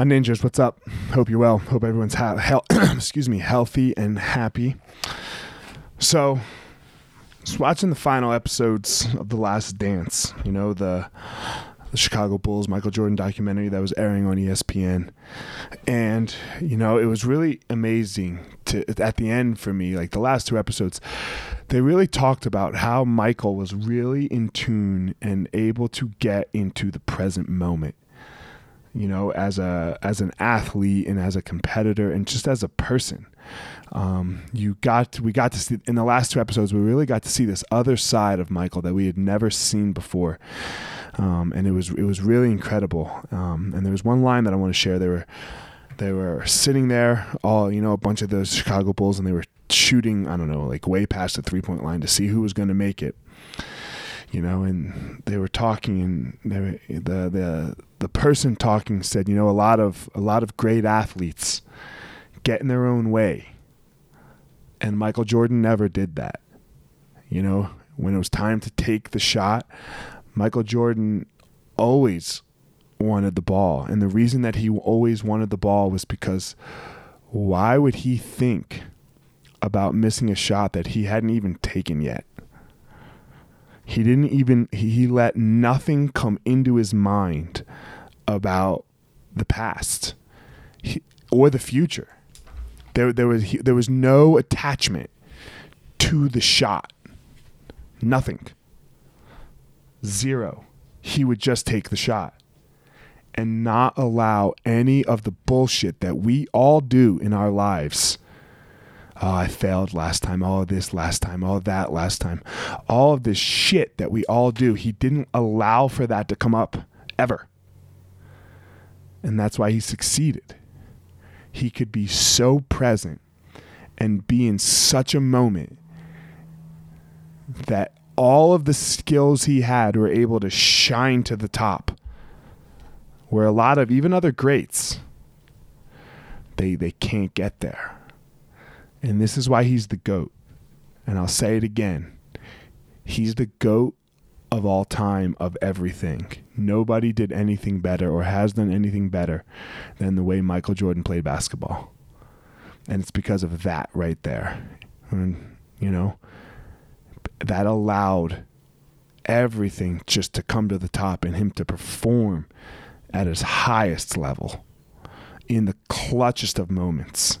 My ninjas, what's up? Hope you're well. Hope everyone's ha- excuse me, healthy and happy. So, just watching the final episodes of The Last Dance, you know, the the Chicago Bulls Michael Jordan documentary that was airing on ESPN. And, you know, it was really amazing to at the end for me, like the last two episodes, they really talked about how Michael was really in tune and able to get into the present moment. You know, as a as an athlete and as a competitor and just as a person. Um, you got we got to see in the last two episodes we really got to see this other side of Michael that we had never seen before um, and it was it was really incredible. Um, and there was one line that I want to share. They were they were sitting there, all you know, a bunch of those Chicago Bulls, and they were shooting. I don't know, like way past the three point line to see who was going to make it. You know, and they were talking, and they were, the the the person talking said, you know, a lot of a lot of great athletes get in their own way, and Michael Jordan never did that. You know, when it was time to take the shot, Michael Jordan always wanted the ball. And the reason that he always wanted the ball was because why would he think about missing a shot that he hadn't even taken yet? He didn't even, he let nothing come into his mind about the past he, or the future. There, there, was, there was no attachment to the shot. Nothing zero, he would just take the shot and not allow any of the bullshit that we all do in our lives. Oh, I failed last time. All of this last time. All that last time. All of this shit that we all do. He didn't allow for that to come up ever. And that's why he succeeded. He could be so present and be in such a moment that all of the skills he had were able to shine to the top. Where a lot of even other greats, they they can't get there. And this is why he's the GOAT. And I'll say it again. He's the GOAT of all time of everything. Nobody did anything better or has done anything better than the way Michael Jordan played basketball. And it's because of that right there. And, you know, that allowed everything just to come to the top and him to perform at his highest level in the clutchest of moments.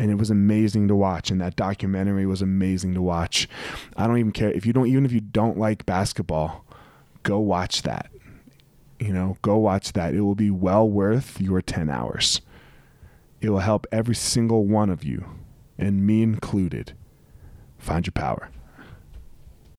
And it was amazing to watch. And that documentary was amazing to watch. I don't even care if you don't, even if you don't like basketball, go watch that. You know, go watch that. It will be well worth your 10 hours. It will help every single one of you, and me included, find your power.